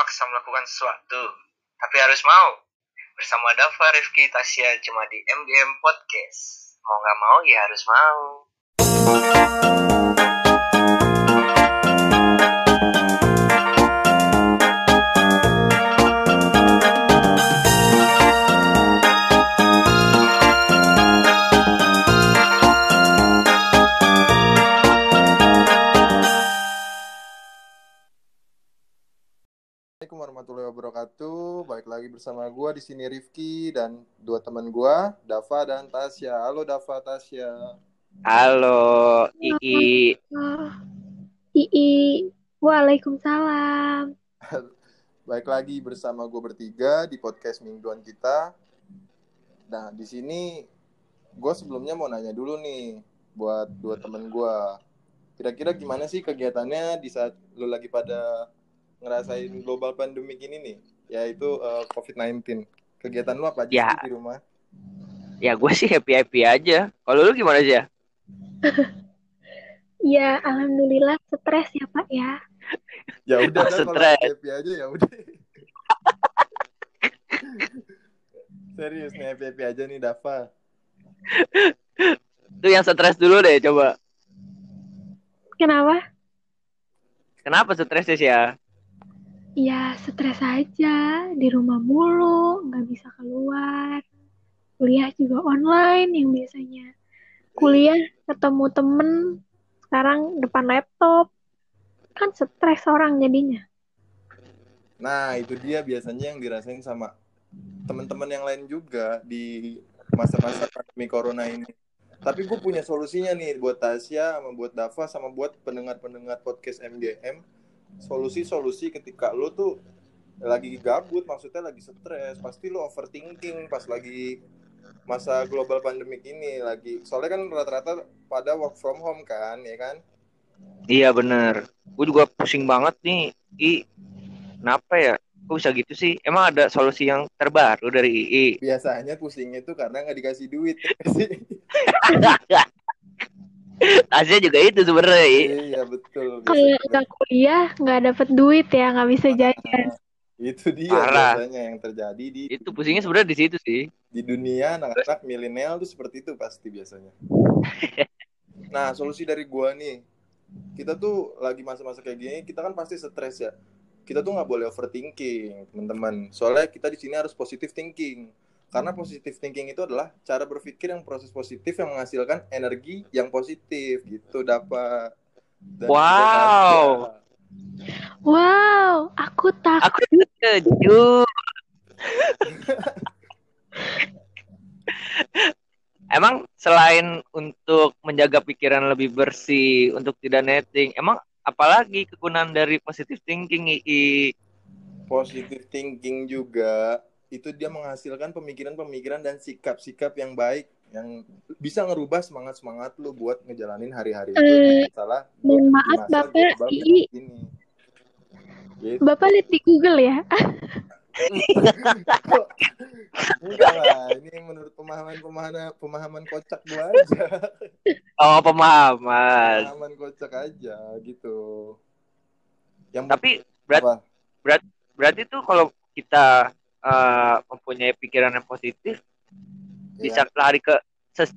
terpaksa melakukan sesuatu, tapi harus mau. Bersama Dava, Rifki, Tasya cuma di MGM Podcast. Mau nggak mau ya harus mau. Warahmatullahi wabarakatuh. Baik lagi bersama gua di sini Rifki dan dua teman gua, Dava dan Tasya. Halo Dava, Tasya. Halo, Ii. Ii, Waalaikumsalam. Baik lagi bersama gua bertiga di podcast mingguan kita. Nah, di sini gua sebelumnya mau nanya dulu nih buat dua teman gua. Kira-kira gimana sih kegiatannya di saat lu lagi pada ngerasain global pandemic ini nih, yaitu eh, COVID-19. Kegiatan lu apa aja Ya. di rumah? Ya gue sih happy-happy aja. Kalau lu gimana sih ya? Ya, alhamdulillah stres ya Pak ya. Ya udah Oh, dah, kalau stres. happy aja ya udah. Serius nih happy happy aja nih Dava. Tuh yang stres dulu deh coba. Kenapa? Kenapa stresnya sih ya? Ya, stres aja. Di rumah mulu, nggak bisa keluar. Kuliah juga online yang biasanya. Kuliah ketemu temen, sekarang depan laptop. Kan stres orang jadinya. Nah itu dia biasanya yang dirasain sama teman-teman yang lain juga di masa-masa pandemi corona ini. Tapi gue punya solusinya nih buat Tasya, sama buat Dava, sama buat pendengar-pendengar podcast MGM. Solusi-solusi ketika lo tuh lagi gabut, maksudnya lagi stres, pasti lo overthinking pas lagi masa global pandemik ini lagi. Soalnya kan rata-rata pada work from home kan, ya kan? Iya bener. Gue juga pusing banget nih. I, kenapa ya? Kok bisa gitu sih? Emang ada solusi yang terbaru dari II? Biasanya pusingnya tuh karena nggak dikasih duit. ya. Tasnya juga itu sebenarnya. Iya betul. Kalau nggak kuliah, nggak dapet duit ya, nggak bisa jajan. Itu dia Parah. biasanya yang terjadi di Itu pusingnya sebenarnya di situ sih. di dunia anak-anak milenial tuh seperti itu pasti biasanya. Nah, solusi dari gua nih, kita tuh lagi masa-masa kayak gini, kita kan pasti stres ya. Kita tuh nggak boleh overthinking, teman-teman. Soalnya kita di sini harus positive thinking. Karena positive thinking itu adalah cara berpikir yang proses positif yang menghasilkan energi yang positif gitu dapat. Dan Wow. Wow, aku takut. Aku setuju. Emang selain untuk menjaga pikiran lebih bersih, untuk tidak netting, emang apalagi kegunaan dari positive thinking II? positive thinking juga itu dia menghasilkan pemikiran-pemikiran dan sikap-sikap yang baik yang bisa ngerubah semangat-semangat lu buat ngejalanin hari-hari itu Eh, salah mohon maaf, Bapak, II. ini gitu. Bapak lihat di Google ya. enggak lah ini menurut pemahaman pemahaman pemahaman kocak gua aja Oh, pemahaman. pemahaman kocak aja gitu yang Tapi berat, apa? berarti tuh kalau kita eh, mempunyai pikiran yang positif, bisa Ya, lari ke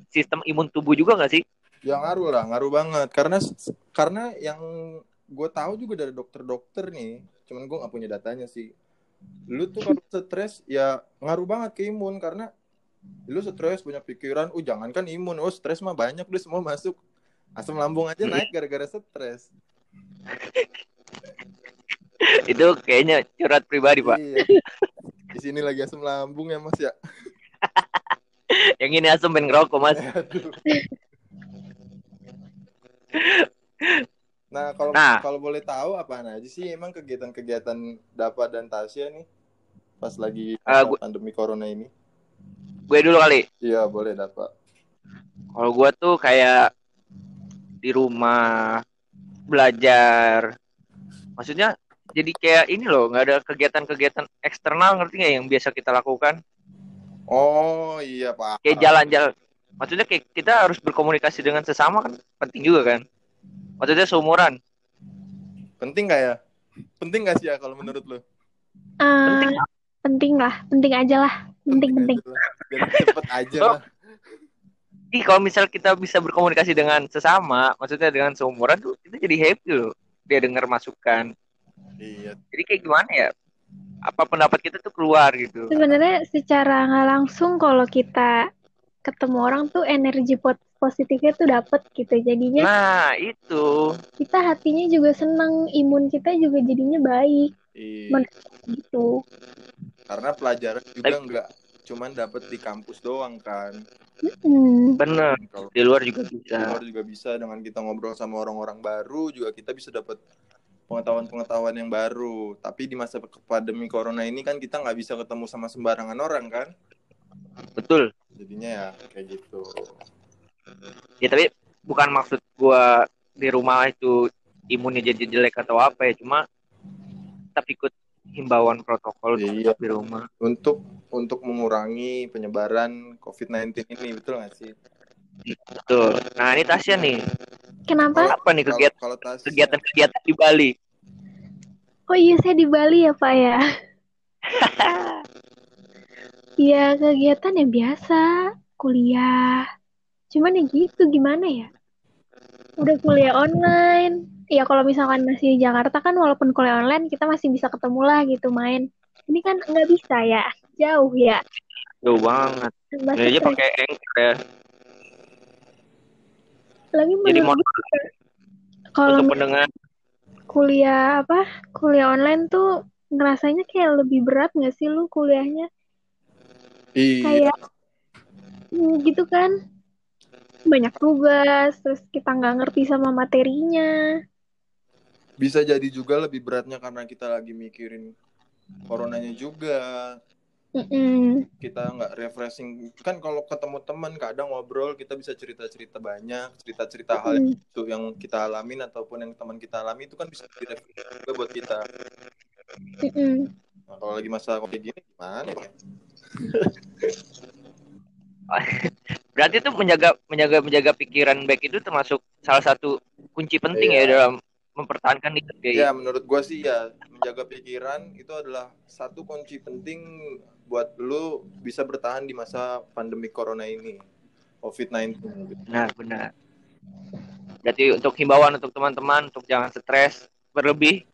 sistem imun tubuh juga nggak sih? ya ngaruh lah ngaruh banget. Karena karena yang gue tahu juga dari dokter-dokter nih cuman gue nggak punya datanya sih. Lu tuh kalau stres ya ngaruh banget ke imun karena lu stres banyak pikiran uh jangankan imun oh stres mah banyak deh semua masuk. Asam lambung aja naik gara-gara stres. Itu kayaknya curhat pribadi, Pak. iya di sini lagi asam lambung ya mas ya Yang ini asem pengen ngerokok, Mas. Nah kalau Nah. kalau boleh tahu apaan aja sih emang kegiatan-kegiatan Dapa dan Tasya nih pas lagi Eh, masa gua- pandemi corona ini Gue dulu kali. iya boleh Dapa Kalau gue tuh kayak di rumah belajar. Maksudnya jadi kayak ini loh, nggak ada kegiatan-kegiatan eksternal ngerti nggak yang biasa kita lakukan? oh iya pak Kayak jalan-jalan. Maksudnya kayak kita harus berkomunikasi dengan sesama kan penting juga kan? Maksudnya seumuran. penting nggak ya penting nggak sih ya kalau menurut lu Eh, penting lah, penting aja lah, penting penting. aja lah. Biar cepet aja lah. Ih, kalau misal kita bisa berkomunikasi dengan sesama, maksudnya dengan seumuran tuh, itu jadi happy loh. Dia dengar masukan. Iya. Jadi kayak gimana ya? Apa pendapat kita tuh keluar gitu. Sebenarnya secara nggak langsung kalau kita ketemu orang tuh energi pot- positifnya tuh dapet gitu. Jadinya Nah, itu. kita hatinya juga seneng, imun kita juga jadinya baik Iya. Men- gitu. Karena pelajaran juga nggak cuman dapet di kampus doang kan. Hmm. Bener. Kalau Di luar juga di bisa. luar juga bisa dengan kita ngobrol sama orang-orang baru juga kita bisa dapat pengetahuan-pengetahuan yang baru. Tapi di masa pandemi corona ini kan kita nggak bisa ketemu sama sembarangan orang kan. Betul. Jadinya ya kayak gitu. Ya tapi bukan maksud gua di rumah itu imunnya jadi jelek atau apa ya, cuma tetap ikut himbauan protokol Iya. di rumah. Untuk untuk mengurangi penyebaran COVID-19 ini betul nggak sih? Betul. Nah, ini Tasya nih. Kenapa? Apa nih Kalau kegiatan kalau tas kegiatan-kegiatan di Bali? Oh iya saya di Bali ya Pak ya. Iya kegiatan yang biasa, kuliah. Cuman ya gitu gimana ya? Udah kuliah online. Ya kalau misalkan masih di Jakarta kan walaupun kuliah online kita masih bisa ketemu lah gitu main. Ini kan nggak bisa ya, jauh ya. Jauh banget. Tambah Ini aja stres. pakai anchor ya. Lagi Jadi kalau untuk pendengar. kuliah apa kuliah online tuh ngerasanya kayak lebih berat nggak sih lu kuliahnya? Iya. Kayak hmm, gitu kan? Banyak tugas terus kita nggak ngerti sama materinya. Bisa jadi juga lebih beratnya karena kita lagi mikirin coronanya juga. Mm-mm. kita nggak refreshing kan kalau ketemu teman kadang ngobrol kita bisa cerita cerita banyak cerita cerita hal itu yang kita alamin ataupun yang teman kita alami itu kan bisa jadi refreshing juga buat kita Mm-mm. nah, kalau lagi masa kayak gini gimana ya berarti tuh menjaga menjaga menjaga pikiran baik itu termasuk salah satu kunci penting Iya. ya dalam mempertahankan hidup kayak ya menurut gua sih ya menjaga pikiran itu adalah satu kunci penting buat lu bisa bertahan di masa pandemi corona ini COVID-19 Benar, benar. Berarti untuk himbauan untuk teman-teman untuk jangan stres berlebih,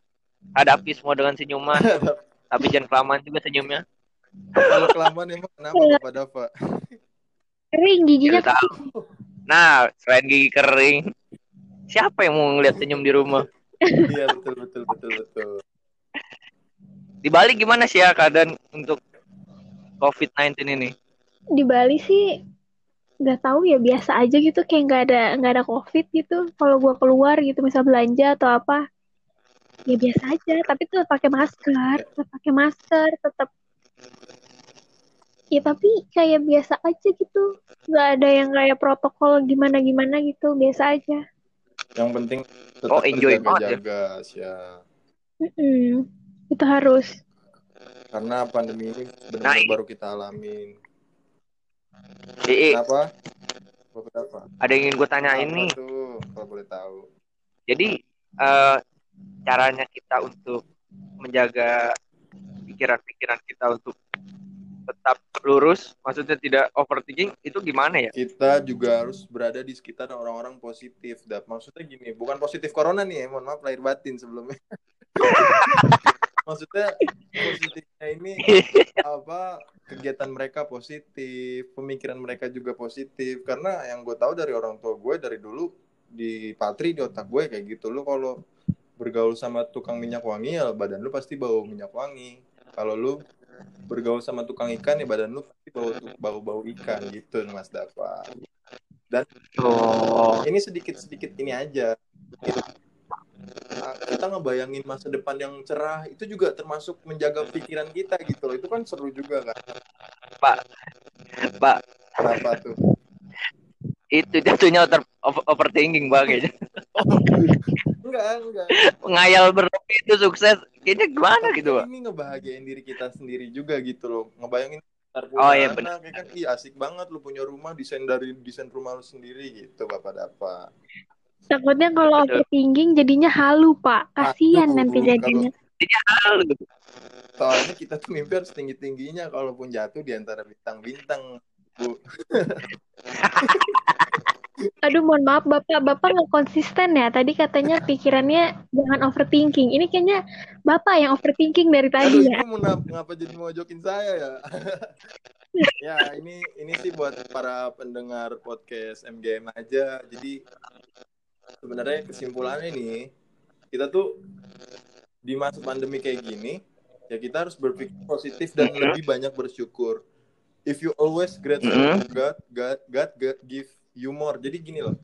hadapi semua dengan senyuman, tapi jangan kelamaan juga senyumnya. kalau kelamaan emang kenapa Bapak Dava? Kering giginya. Nah, selain gigi kering, siapa yang mau ngeliat senyum di rumah? iya betul betul betul betul Di Bali gimana sih ya keadaan untuk COVID-19 ini? di Bali sih nggak tahu ya biasa aja gitu kayak nggak ada nggak ada covid gitu kalau gua keluar gitu misal belanja atau apa ya biasa aja tapi tetap pakai masker tetap pakai masker tetap ya tapi kayak biasa aja gitu nggak ada yang kayak protokol gimana gimana gitu biasa aja yang penting tetap Oh, enjoy banget ya. berjaga-jaga ya Mm-mm. itu harus karena pandemi ini Nah, benar ini- baru kita alamin. Ii, Kenapa? Beberapa. ada yang ingin gue nih. tuh kalau boleh tahu? Jadi eh, caranya kita untuk menjaga pikiran-pikiran kita untuk tetap lurus, maksudnya tidak overthinking, itu gimana ya? Kita juga harus berada di sekitar orang-orang positif. Dan maksudnya gini, bukan positif corona nih ya, mohon maaf lahir batin sebelumnya. maksudnya positifnya ini apa kegiatan mereka positif, pemikiran mereka juga positif. Karena yang gue tahu dari orang tua gue dari dulu di patri di otak gue kayak gitu. Lu kalau bergaul sama tukang minyak wangi ya badan lu pasti bau minyak wangi. Kalau lu bergaul sama tukang ikan ya badan lu pasti bau bau bau ikan gitu Mas Dava. Oh, Ini sedikit sedikit ini aja. Nah, Kita ngebayangin masa depan yang cerah itu juga termasuk menjaga pikiran kita gitu loh. Itu kan seru juga kan. Pak, Kenapa tuh? itu jatuhnya over, over- overthinking banget. Enggak, enggak. Ngayal berlebih itu sukses. Kayaknya gimana Tapi gitu, ini ngebahagiain diri kita sendiri juga gitu loh. Ngebayangin Oh, iya, anak, ya kan ih asik banget lu punya rumah desain dari desain rumah lu sendiri gitu Bapak Dapa. takutnya kalau overthinking jadinya halu pak kasihan Aduh, nanti kalau- jadinya Halo. Soalnya kita tuh mimpi harus tinggi-tingginya kalaupun jatuh di antara bintang-bintang. Bu. Aduh, mohon maaf Bapak, Bapak nggak konsisten ya. Tadi katanya pikirannya jangan overthinking. Ini kayaknya Bapak yang overthinking dari Aduh, tadi ya. ini mau ngap- ngapa jadi mau jokin saya ya? ya, ini ini sih buat para pendengar podcast MGM aja. Jadi sebenarnya kesimpulannya nih, kita tuh di masa pandemi kayak gini, ya kita harus berpikir positif dan Mhm. lebih banyak bersyukur. If you always grateful Mhm. to God, God, God, God give you more. Jadi gini loh,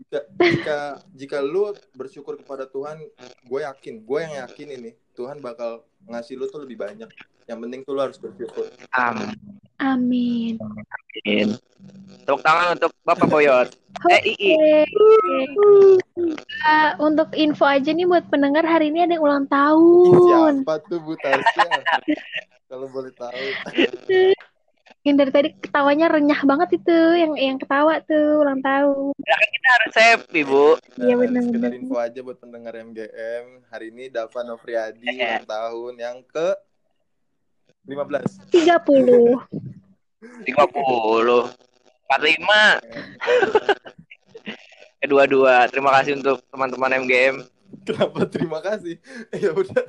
jika jika jika lu bersyukur kepada Tuhan, gue yakin, gue yang yakin ini Tuhan bakal ngasih lu tuh lebih banyak. Yang penting tuh lu harus bersyukur. Amin. Amin. Tepuk tangan untuk Bapak Boyot. Eh, Ii. Ah, untuk info aja nih buat pendengar hari ini ada yang ulang tahun. siapa tuh Bu Tasya? Kalau boleh tahu. Yang dari tadi ketawanya renyah banget itu, yang yang ketawa tuh ulang tahun. Kita harus happy, Bu. Iya, Nah, benar, Sekedar info aja buat pendengar MGM. Hari ini Dava Novriadi Eh. ulang tahun yang ke 15. 30. 30. 45. Kedua-dua. Terima kasih untuk teman-teman MGM. Kenapa terima kasih? Ya udah,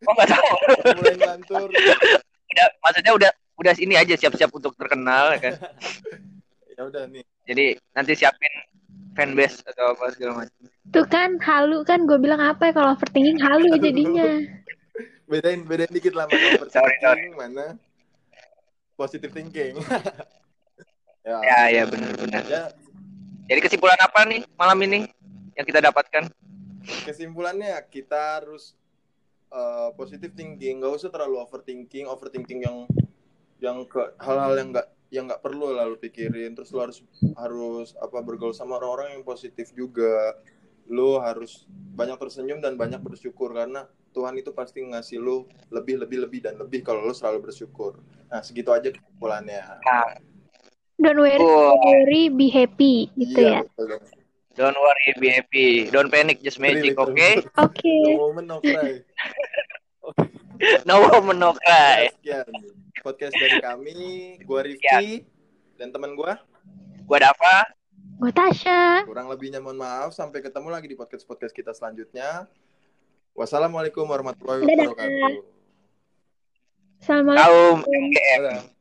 Oh, nggak tahu. mulai ngantur. Udah, maksudnya udah udah ini aja siap-siap untuk terkenal ya kan. Ya udah nih. Jadi nanti siapin fanbase atau apa segala macam. Tuh kan halu kan gue bilang apa ya kalau overthinking halu jadinya. Bedain bedain dikit lah mana overthinking, mana positive thinking. ya, Ya, ya benar-benar. ya, Jadi kesimpulan apa nih malam ini yang kita dapatkan? kesimpulannya kita harus uh, positive thinking, nggak usah terlalu overthinking, overthinking yang yang ke hal-hal yang nggak yang nggak perlu lalu pikirin. Terus lo harus harus apa bergaul sama orang-orang yang positif juga. Lo harus banyak tersenyum dan banyak bersyukur karena Tuhan itu pasti ngasih lo lebih lebih lebih dan lebih kalau lo selalu bersyukur. Nah segitu aja kesimpulannya. Don't worry, don't worry, be happy gitu ya. Iya, betul. Don't worry, be happy. Don't panic, just magic, Betul, oke? betul. Oke. No moment, no cry. No woman, no cry. Ya, sekian podcast dari kami, gua Rifki dan teman gua. Gua Dava. Gue Tasya. Kurang lebihnya mohon maaf. Sampai ketemu lagi di podcast-podcast kita selanjutnya. Wassalamualaikum warahmatullahi wabarakatuh. Assalamualaikum. Dadah.